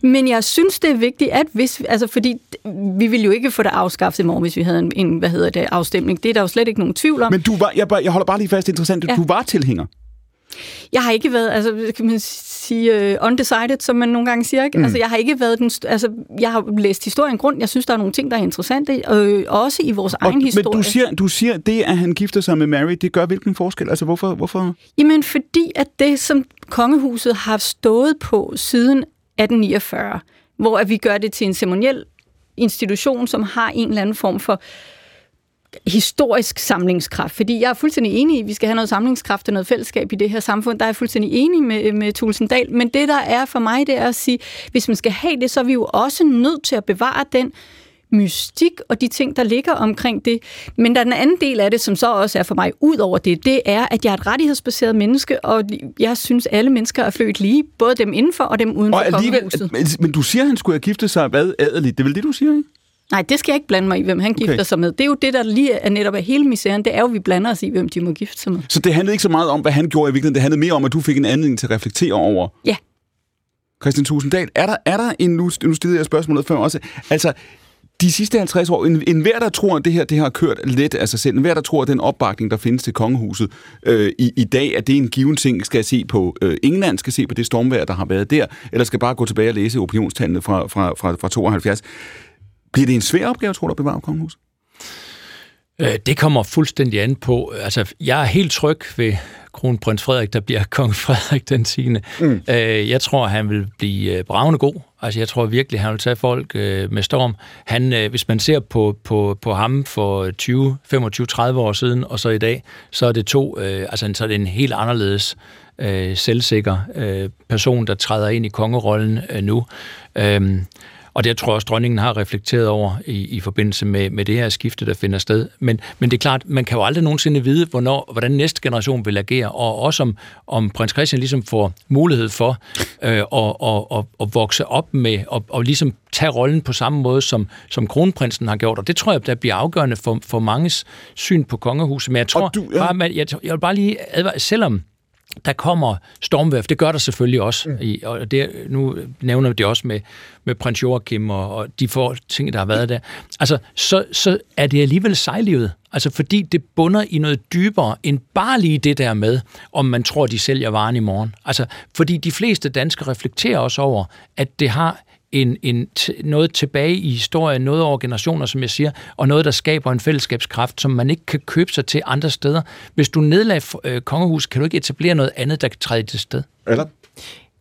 [SPEAKER 5] Men jeg synes, det er vigtigt, at hvis, altså fordi vi vil jo ikke få det afskaffet i morgen, hvis vi havde en, en hvad hedder det, afstemning. Det er der jo slet ikke nogen tvivl om.
[SPEAKER 2] Men du var, jeg, jeg holder bare lige fast interessant, ja. du var tilhænger.
[SPEAKER 5] Jeg har ikke været, altså kan man sige, uh, undecided, som man nogle gange siger. Ikke? Mm. Altså, jeg har ikke været den, altså, jeg har læst historien grund. Jeg synes, der er nogle ting, der er interessante, øh, også i vores og, egen historie.
[SPEAKER 2] Men du siger, du siger, det, at han gifter sig med Mary, det gør hvilken forskel? Altså, hvorfor? hvorfor?
[SPEAKER 5] Jamen, fordi at det, som kongehuset har stået på siden 1849, hvor at vi gør det til en ceremoniel institution, som har en eller anden form for historisk samlingskraft, fordi jeg er fuldstændig enig i, at vi skal have noget samlingskraft og noget fællesskab i det her samfund. Der er jeg fuldstændig enig med, med Tulsendal, men det der er for mig, det er at sige, hvis man skal have det, så er vi jo også nødt til at bevare den mystik og de ting, der ligger omkring det. Men der er den anden del af det, som så også er for mig ud over det, det er, at jeg er et rettighedsbaseret menneske, og jeg synes, alle mennesker er født lige, både dem indenfor og dem uden
[SPEAKER 2] og alligevel, men, men du siger, at han skulle have giftet sig hvad adeligt. Det er vel det, du siger, ikke?
[SPEAKER 5] Nej, det skal jeg ikke blande mig i, hvem han gifter okay. sig med. Det er jo det, der lige er netop af hele misæren. Det er jo, at vi blander os i, hvem de må gifte sig med.
[SPEAKER 2] Så det handlede ikke så meget om, hvad han gjorde i virkeligheden. Det handlede mere om, at du fik en anledning til at reflektere over.
[SPEAKER 5] Ja.
[SPEAKER 2] Christian Tusinddal, er der, er der en, nu, nu stillede jeg spørgsmålet før også, altså, de sidste 50 år, en, en hver, der tror, at det her det har kørt let af sig selv, en hver, der tror, at den opbakning, der findes til kongehuset øh, i, i dag, at det er en given ting, skal se på øh, England, skal se på det stormvær, der har været der, eller skal bare gå tilbage og læse opinionstallene fra, fra, fra, fra 72. Bliver det en svær opgave, tror du, at bevare kongehuset?
[SPEAKER 4] Øh, det kommer fuldstændig an på. Altså, jeg er helt tryg ved kronprins Frederik, der bliver [laughs] kong Frederik den 10. Mm. Øh, jeg tror, han vil blive øh, bravende god. Altså, jeg tror virkelig, han vil tage folk med storm. Han, hvis man ser på, på, på ham for 20, 25, 30 år siden, og så i dag, så er det to, altså så er det en helt anderledes selvsikker person, der træder ind i kongerollen nu. Øhm, og det tror jeg også, dronningen har reflekteret over i, i forbindelse med, med det her skifte, der finder sted. Men, men det er klart, man kan jo aldrig nogensinde vide, hvornår, hvordan næste generation vil agere, og også om, om prins Christian ligesom får mulighed for øh, at, at, at, at vokse op med, og, og ligesom tage rollen på samme måde, som, som kronprinsen har gjort. Og det tror jeg, der bliver afgørende for, for manges syn på kongehuset. Men jeg tror, du, ja. bare, jeg, jeg vil bare lige advare, selvom der kommer stormvær, det gør der selvfølgelig også, mm. i, og det, nu nævner vi det også med, med prins Joachim og, og de få ting, der har været der. Altså, så, så er det alligevel sejlivet. Altså, fordi det bunder i noget dybere end bare lige det der med, om man tror, de sælger varen i morgen. Altså, fordi de fleste danskere reflekterer også over, at det har en, en, noget tilbage i historien, noget over generationer, som jeg siger, og noget, der skaber en fællesskabskraft, som man ikke kan købe sig til andre steder. Hvis du nedlagde øh, kongehus, kan du ikke etablere noget andet, der kan træde til sted.
[SPEAKER 2] Eller?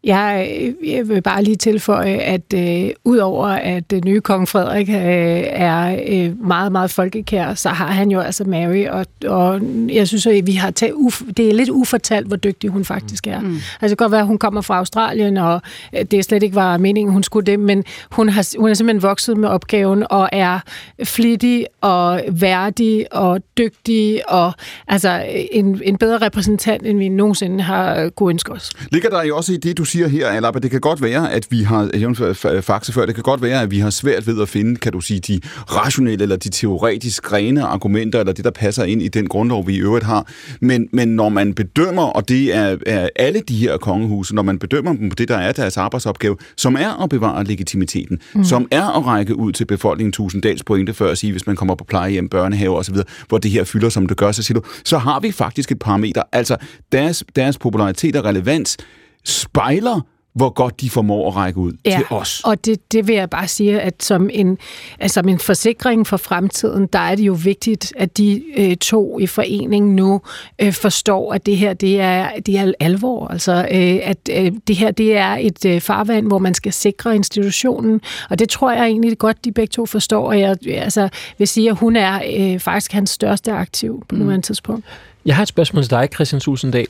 [SPEAKER 1] Jeg, jeg vil bare lige tilføje, at øh, udover at øh, nye kong Frederik øh, er øh, meget, meget folkekær, så har han jo altså Mary, og, og jeg synes, at vi har taget uf- det er lidt ufortalt, hvor dygtig hun faktisk er. Mm. Altså det kan godt være, at hun kommer fra Australien, og øh, det slet ikke var meningen, hun skulle det, men hun har, hun er simpelthen vokset med opgaven, og er flittig, og værdig, og dygtig, og altså en, en bedre repræsentant, end vi nogensinde har kunne ønske os.
[SPEAKER 2] Ligger der jo også i det, du siger her, Alaba, det kan godt være, at vi har, faktisk før, det kan godt være, at vi har svært ved at finde, kan du sige, de rationelle eller de teoretisk rene argumenter, eller det, der passer ind i den grundlov, vi i øvrigt har. Men, men når man bedømmer, og det er, er alle de her kongehuse, når man bedømmer dem på det, der er deres arbejdsopgave, som er at bevare legitimiteten, mm. som er at række ud til befolkningen tusinddels pointe før at sige, hvis man kommer på plejehjem, børnehave osv., hvor det her fylder, som det gør, så siger du, så har vi faktisk et parameter. Altså, deres, deres popularitet og relevans spejler hvor godt de formår at række ud ja, til os.
[SPEAKER 1] og det, det vil jeg bare sige, at som en, altså som en forsikring for fremtiden, der er det jo vigtigt, at de øh, to i foreningen nu øh, forstår, at det her det er, det er alvor. Altså, øh, at øh, det her det er et øh, farvand, hvor man skal sikre institutionen, og det tror jeg egentlig godt, de begge to forstår, og jeg altså, vil sige, at hun er øh, faktisk hans største aktiv på mm. nuværende tidspunkt.
[SPEAKER 6] Jeg har et spørgsmål til dig, Christian Susendal.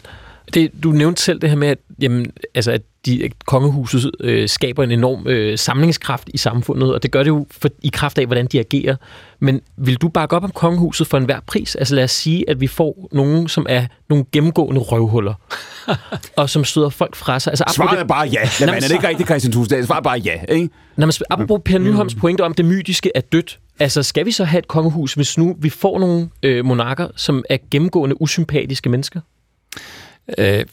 [SPEAKER 6] Det, du nævnte selv det her med, at, jamen, altså, at, de, at kongehuset øh, skaber en enorm øh, samlingskraft i samfundet, og det gør det jo for, i kraft af, hvordan de agerer. Men vil du bakke op om kongehuset for enhver pris? Altså lad os sige, at vi får nogen, som er nogle gennemgående røvhuller, [laughs] og som støder folk fra sig. Altså,
[SPEAKER 2] Svaret er bare ja. Lad man, er det ikke rigtigt, Christian Tusind? Svaret er bare ja, ikke?
[SPEAKER 6] Når man, apropos Per Nyholms pointe om, det mytiske er dødt, Altså, skal vi så have et kongehus, hvis nu vi får nogle øh, monarker, som er gennemgående usympatiske mennesker?
[SPEAKER 4] Øh,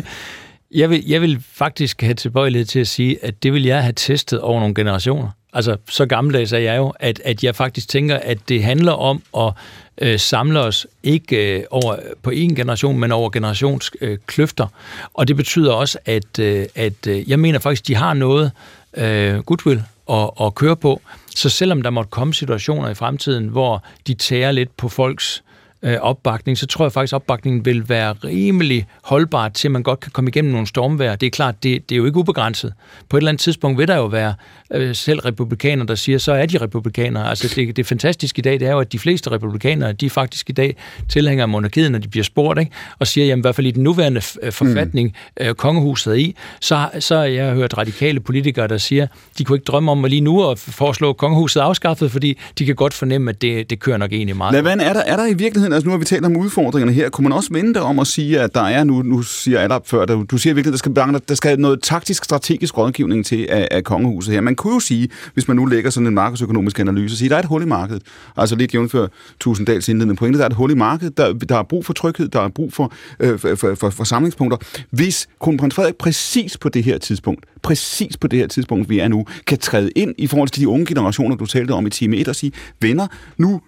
[SPEAKER 4] [laughs] jeg, vil, jeg vil faktisk have tilbøjelighed til at sige, at det vil jeg have testet over nogle generationer. Altså, så gammeldags er jeg jo, at, at jeg faktisk tænker, at det handler om at øh, samle os ikke øh, over på en generation, men over generationskløfter. Øh, og det betyder også, at, øh, at øh, jeg mener faktisk, de har noget øh, goodwill at, at køre på. Så selvom der måtte komme situationer i fremtiden, hvor de tærer lidt på folks øh, opbakning, så tror jeg faktisk, at opbakningen vil være rimelig holdbar til, at man godt kan komme igennem nogle stormvejr. Det er klart, det, det er jo ikke ubegrænset. På et eller andet tidspunkt vil der jo være øh, selv republikanere, der siger, så er de republikanere. Altså det, det fantastiske i dag, det er jo, at de fleste republikanere, de er faktisk i dag tilhængere af monarkiet, når de bliver spurgt, ikke? og siger, jamen i hvert fald i den nuværende øh, forfatning, mm. øh, kongehuset er i, så, så har jeg hørt radikale politikere, der siger, de kunne ikke drømme om at lige nu at foreslå kongehuset afskaffet, fordi de kan godt fornemme, at det, det kører nok egentlig meget.
[SPEAKER 2] Hvad er der, er der i virkeligheden, altså nu har vi talt om udfordringerne her, kunne man også vende det om at sige, at der er nu, nu siger Adap før, der, du siger virkelig, der skal, der skal noget taktisk, strategisk rådgivning til af, af kongehuset her. Man kunne jo sige, hvis man nu lægger sådan en markedsøkonomisk analyse, sige, der er et hul i markedet. Altså lidt jævnfør Tusinddals indledende pointe, der er et hul i markedet, der, der er brug for tryghed, der er brug for, øh, for, for, for, for samlingspunkter. Hvis kronprins Frederik præcis på det her tidspunkt, præcis på det her tidspunkt, vi er nu, kan træde ind i forhold til de unge generationer, du talte om i time 1, og sige, venner, nu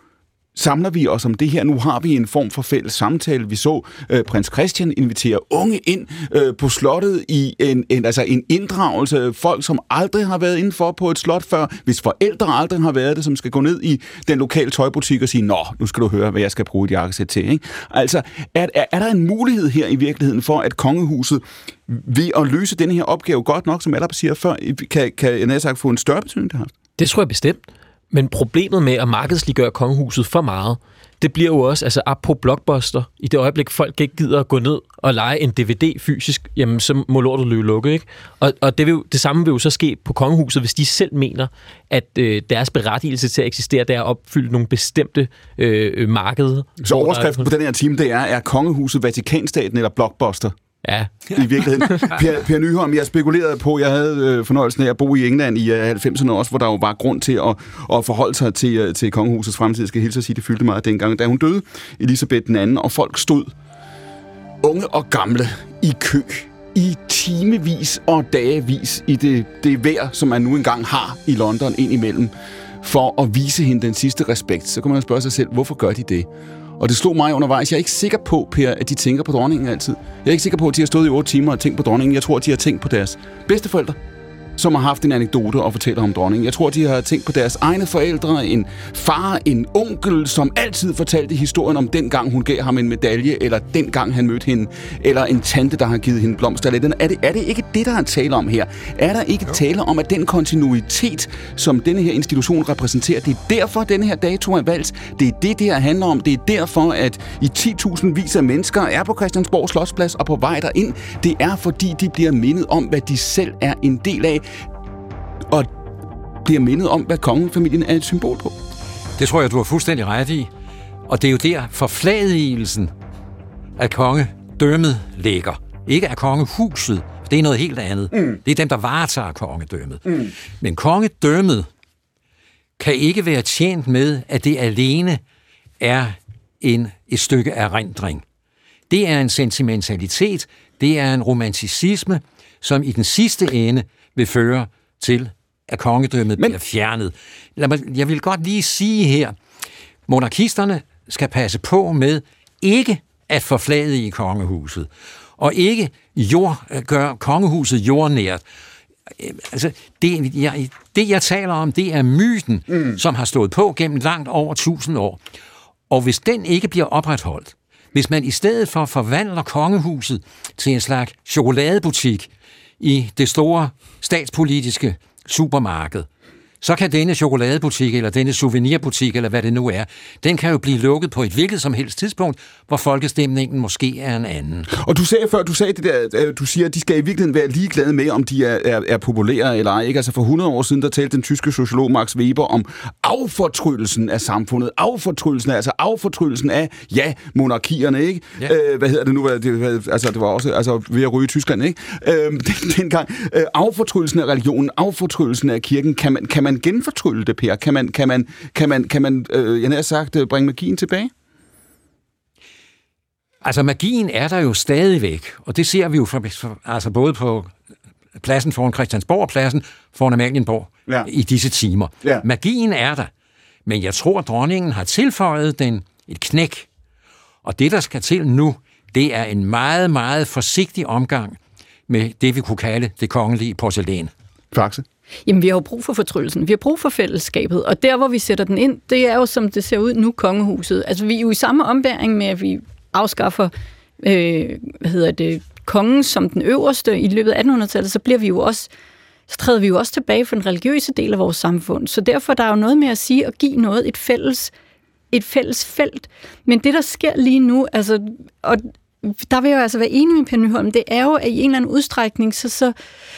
[SPEAKER 2] samler vi os om det her. Nu har vi en form for fælles samtale. Vi så øh, prins Christian invitere unge ind øh, på slottet i en, en, altså en inddragelse. Folk, som aldrig har været indenfor på et slot før, hvis forældre aldrig har været det, som skal gå ned i den lokale tøjbutik og sige, nå, nu skal du høre, hvad jeg skal bruge et jakkesæt til. Ikke? Altså, er, er, er der en mulighed her i virkeligheden for, at kongehuset ved at løse den her opgave godt nok, som alle siger før, kan, kan jeg sagt, få en større betydning, det har?
[SPEAKER 6] Det tror jeg bestemt. Men problemet med at markedsliggøre kongehuset for meget, det bliver jo også, altså op på Blockbuster, i det øjeblik folk ikke gider at gå ned og lege en DVD fysisk, jamen så må lortet løbe lukke, ikke? Og, og det, vil, det samme vil jo så ske på kongehuset, hvis de selv mener, at øh, deres berettigelse til at eksistere, det er at opfylde nogle bestemte øh, markeder.
[SPEAKER 2] Så overskriften på den her time, det er, er kongehuset Vatikanstaten eller Blockbuster?
[SPEAKER 6] Ja.
[SPEAKER 2] I virkeligheden. [laughs] Per, per Nyholm, jeg spekulerede på, jeg havde øh, fornøjelsen af at bo i England i øh, 90'erne også, hvor der jo var grund til at, at forholde sig til, øh, til kongehusets fremtid. Jeg skal hilse at sige, det fyldte meget dengang, da hun døde, Elisabeth den anden, og folk stod unge og gamle i kø i timevis og dagevis i det, det vejr, som man nu engang har i London indimellem, for at vise hende den sidste respekt. Så kan man spørge sig selv, hvorfor gør de det? Og det slog mig undervejs. Jeg er ikke sikker på, Per, at de tænker på dronningen altid. Jeg er ikke sikker på, at de har stået i 8 timer og tænkt på dronningen. Jeg tror, at de har tænkt på deres bedsteforældre, som har haft en anekdote og fortæller om dronningen. Jeg tror, de har tænkt på deres egne forældre, en far, en onkel, som altid fortalte historien om dengang hun gav ham en medalje, eller dengang han mødte hende, eller en tante, der har givet hende blomster. Er det, er det ikke det, der er tale om her? Er der ikke jo. tale om, at den kontinuitet, som denne her institution repræsenterer, det er derfor, denne her dato er valgt. Det er det, det her handler om. Det er derfor, at i 10.000 vis af mennesker er på Christiansborg Slottsplads og på vej derind. Det er, fordi de bliver mindet om, hvad de selv er en del af og bliver mindet om, hvad kongefamilien er et symbol på.
[SPEAKER 3] Det tror jeg, du har fuldstændig ret i. Og det er jo der forfladigelsen af kongedømmet ligger. Ikke af kongehuset. Det er noget helt andet. Mm. Det er dem, der varetager kongedømmet. Mm. Men kongedømmet kan ikke være tjent med, at det alene er en, et stykke erindring. Det er en sentimentalitet, det er en romanticisme, som i den sidste ende vil føre til, at kongedømmet Men... bliver fjernet. Lad mig, jeg vil godt lige sige her, monarkisterne skal passe på med ikke at forflade i kongehuset, og ikke jord, gøre kongehuset jordnært. Altså, det, jeg, det, jeg taler om, det er myten, mm. som har stået på gennem langt over tusind år. Og hvis den ikke bliver opretholdt, hvis man i stedet for forvandler kongehuset til en slags chokoladebutik, i det store statspolitiske supermarked, så kan denne chokoladebutik, eller denne souvenirbutik, eller hvad det nu er, den kan jo blive lukket på et hvilket som helst tidspunkt, hvor folkestemningen måske er en anden.
[SPEAKER 2] Og du sagde før, du sagde det der, du siger, at de skal i virkeligheden være ligeglade med, om de er, er, er populære eller ej. Ikke? Altså for 100 år siden, der talte den tyske sociolog Max Weber om affortrydelsen af samfundet. Affortrydelsen af, altså affortrydelsen af, ja, monarkierne, ikke? Ja. Øh, hvad hedder det nu? Det, altså, det var også altså, ved at ryge i Tyskland, ikke? Øh, den, [laughs] dengang. Øh, affortrydelsen af religionen, affortrydelsen af kirken, kan man, kan man man genfortrylle det, Per? Kan man, kan man, kan man, kan man øh, jeg har sagt, øh, bringe magien tilbage?
[SPEAKER 3] Altså, magien er der jo stadigvæk, og det ser vi jo for, altså både på pladsen foran Christiansborg og pladsen foran Amalienborg ja. i disse timer. Ja. Magien er der, men jeg tror, at dronningen har tilføjet den et knæk. Og det, der skal til nu, det er en meget, meget forsigtig omgang med det, vi kunne kalde det kongelige porcelæn.
[SPEAKER 2] Faxe?
[SPEAKER 5] Jamen, vi har jo brug for fortryllelsen. Vi har brug for fællesskabet. Og der, hvor vi sætter den ind, det er jo, som det ser ud nu, kongehuset. Altså, vi er jo i samme ombæring med, at vi afskaffer, øh, hvad hedder det, kongen som den øverste i løbet af 1800-tallet, så bliver vi jo også så træder vi jo også tilbage for den religiøse del af vores samfund. Så derfor der er jo noget med at sige og give noget et fælles et fælles felt. Men det, der sker lige nu, altså, og der vil jeg jo altså være enig med Per Nyholm, det er jo, at i en eller anden udstrækning, så, så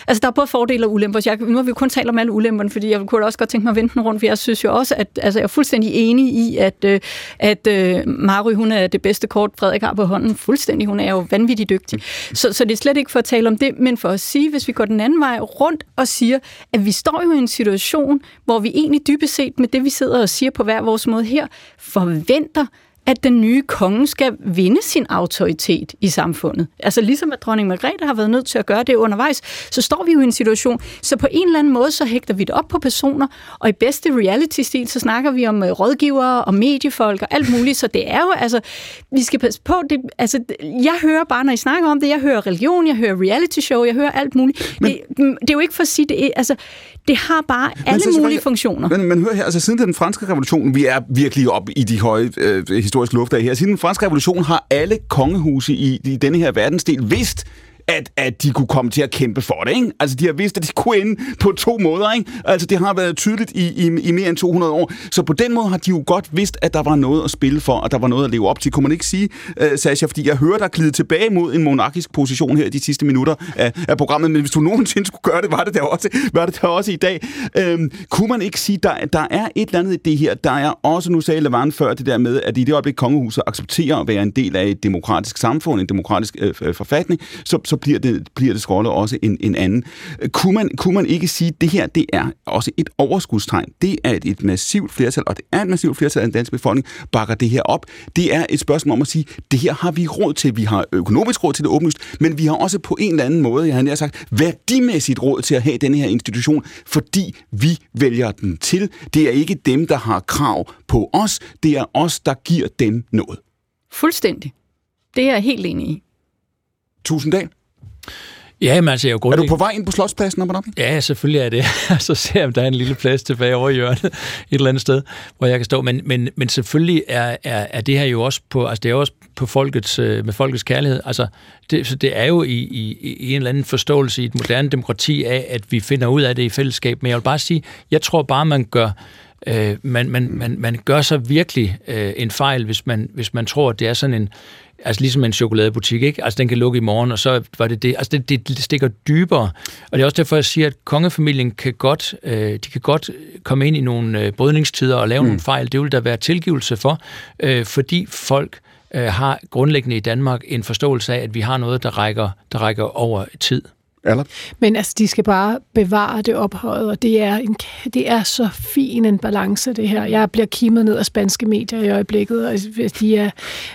[SPEAKER 5] altså der er både fordele og ulemper. Jeg, nu har vi jo kun talt om alle ulemperne, fordi jeg kunne også godt tænke mig at vente den rundt, for jeg synes jo også, at altså, jeg er fuldstændig enig i, at, øh, at øh, uh, Mary, hun er det bedste kort, Frederik har på hånden. Fuldstændig, hun er jo vanvittigt dygtig. Så, så det er slet ikke for at tale om det, men for at sige, hvis vi går den anden vej rundt og siger, at vi står jo i en situation, hvor vi egentlig dybest set med det, vi sidder og siger på hver vores måde her, forventer, at den nye konge skal vinde sin autoritet i samfundet. Altså ligesom at dronning Margrethe har været nødt til at gøre det undervejs, så står vi jo i en situation, så på en eller anden måde, så hægter vi det op på personer, og i bedste reality-stil, så snakker vi om øh, rådgivere og mediefolk og alt muligt, så det er jo, altså, vi skal passe på, det, altså, jeg hører bare, når I snakker om det, jeg hører religion, jeg hører reality-show, jeg hører alt muligt. Men, det, det er jo ikke for at sige, det altså, det har bare alle så, mulige funktioner.
[SPEAKER 2] Men, men hør her, altså siden den franske revolution, vi er virkelig op i de høje øh, historisk luft af her, siden den franske revolution har alle kongehuse i, i denne her verdensdel vidst, at, at de kunne komme til at kæmpe for det. Ikke? Altså, de har vidst, at de kunne ende på to måder. Ikke? Altså, det har været tydeligt i, i, i mere end 200 år. Så på den måde har de jo godt vidst, at der var noget at spille for, og der var noget at leve op til. Kunne man ikke sige, øh, uh, Sasha, fordi jeg hører dig glide tilbage mod en monarkisk position her de sidste minutter af, af programmet, men hvis du nogensinde skulle gøre det, var det der også, var det der også i dag. Uh, kunne man ikke sige, der, der er et eller andet i det her, der er også, nu sagde Levan før det der med, at i det øjeblik kongehuset accepterer at være en del af et demokratisk samfund, en demokratisk øh, forfatning, så, så så bliver det, bliver det rolle også en, en anden. Kunne man, kunne man ikke sige, at det her det er også et overskudstegn? Det er et, et massivt flertal, og det er et massivt flertal af den danske befolkning, bakker det her op. Det er et spørgsmål om at sige, det her har vi råd til. Vi har økonomisk råd til det åbenlyst, men vi har også på en eller anden måde, jeg har nær sagt, værdimæssigt råd til at have denne her institution, fordi vi vælger den til. Det er ikke dem, der har krav på os, det er os, der giver dem noget.
[SPEAKER 5] Fuldstændig. Det er jeg helt enig i.
[SPEAKER 2] Tusind dag.
[SPEAKER 4] Ja, men altså, jeg er,
[SPEAKER 2] er du på vej ind på Slotspladsen op op?
[SPEAKER 4] Ja, selvfølgelig er det. [laughs] så ser jeg, om der er en lille plads tilbage over hjørnet et eller andet sted, hvor jeg kan stå. Men, men, men selvfølgelig er, er, er det her jo også på, altså det er også på folkets, øh, med folkets kærlighed. Altså, det, så det er jo i, i, i en eller anden forståelse i et moderne demokrati af, at vi finder ud af det i fællesskab. Men jeg vil bare sige, jeg tror bare, man gør øh, man, man, man, man gør sig virkelig øh, en fejl, hvis man, hvis man tror, at det er sådan en altså ligesom en chokoladebutik, ikke? Altså den kan lukke i morgen, og så var det det. Altså det, det stikker dybere. Og det er også derfor, jeg siger, at kongefamilien kan godt, øh, de kan godt komme ind i nogle øh, brydningstider og lave mm. nogle fejl. Det vil der være tilgivelse for, øh, fordi folk øh, har grundlæggende i Danmark en forståelse af, at vi har noget, der rækker, der rækker over tid.
[SPEAKER 1] Eller? Men altså, de skal bare bevare det ophøjet, og det er, en, det er så fin en balance, det her. Jeg bliver kimet ned af spanske medier i øjeblikket, og de er,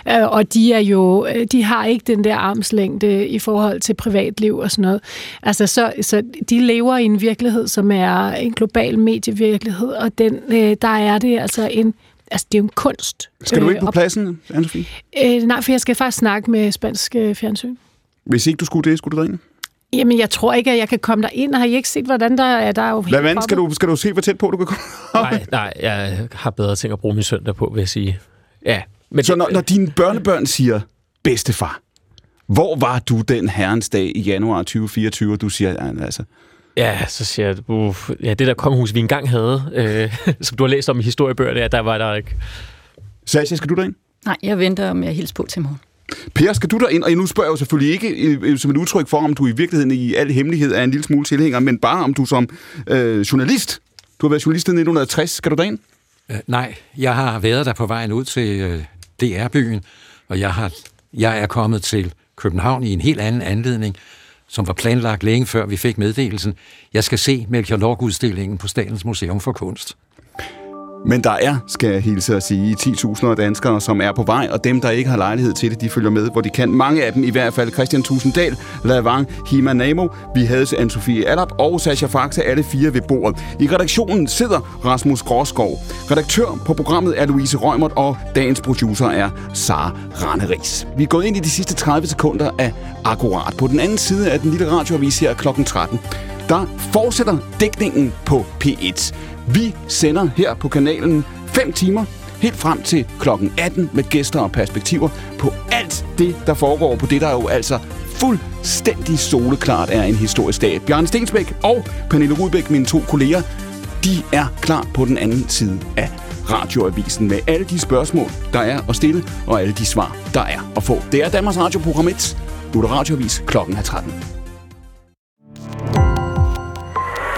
[SPEAKER 1] øh, og de er jo, øh, de har ikke den der armslængde i forhold til privatliv og sådan noget. Altså, så, så de lever i en virkelighed, som er en global medievirkelighed, og den, øh, der er det altså en Altså, det er jo en kunst.
[SPEAKER 2] Skal du ikke på pladsen, Anne-Sophie?
[SPEAKER 1] Øh, nej, for jeg skal faktisk snakke med spansk fjernsyn.
[SPEAKER 2] Hvis ikke du skulle det, skulle du derind?
[SPEAKER 1] Jamen, jeg tror ikke, at jeg kan komme der ind. Har I ikke set, hvordan der er? Der er jo
[SPEAKER 2] Hvad vand? Skal du, skal du se, hvor tæt på du kan komme?
[SPEAKER 6] nej, nej, jeg har bedre ting at bruge min søndag på, vil jeg sige. Ja.
[SPEAKER 2] Men så når, når dine børnebørn siger, bedstefar, hvor var du den herrens dag i januar 2024, og du siger, ja, altså...
[SPEAKER 6] Ja, så siger jeg, uh, ja, det der kongehus, vi engang havde, øh, [laughs] som du har læst om i historiebøger, der, der var der ikke.
[SPEAKER 2] Sasha, skal du derind?
[SPEAKER 5] Nej, jeg venter med at hilse på til morgen.
[SPEAKER 2] Per, skal du der ind? Og nu spørger jeg jo selvfølgelig ikke øh, som et udtryk for, om du i virkeligheden i al hemmelighed er en lille smule tilhænger, men bare om du som øh, journalist, du har været journalist i 1960, skal du derind?
[SPEAKER 3] Øh, nej, jeg har været der på vejen ud til øh, DR-byen, og jeg, har, jeg er kommet til København i en helt anden anledning, som var planlagt længe før vi fik meddelelsen. Jeg skal se Melchior Lorg-udstillingen på Statens Museum for Kunst.
[SPEAKER 2] Men der er, skal jeg hilse at sige, 10.000 danskere, som er på vej, og dem, der ikke har lejlighed til det, de følger med, hvor de kan. Mange af dem i hvert fald. Christian Tusinddal, Lavang, Hima Namo, vi havde Anne-Sophie Allap og Sasha Faxe, alle fire ved bordet. I redaktionen sidder Rasmus Gråskov. Redaktør på programmet er Louise Rømert, og dagens producer er Sara Randeris. Vi er gået ind i de sidste 30 sekunder af Akkurat. På den anden side af den lille radioavis her kl. 13, der fortsætter dækningen på P1. Vi sender her på kanalen 5 timer helt frem til klokken 18 med gæster og perspektiver på alt det, der foregår på det, der jo altså fuldstændig soleklart er en historisk dag. Bjørn Stensbæk og Pernille Rudbæk, mine to kolleger, de er klar på den anden side af radioavisen med alle de spørgsmål, der er at stille, og alle de svar, der er at få. Det er Danmarks Radioprogram 1. Nu er der radioavis klokken er 13.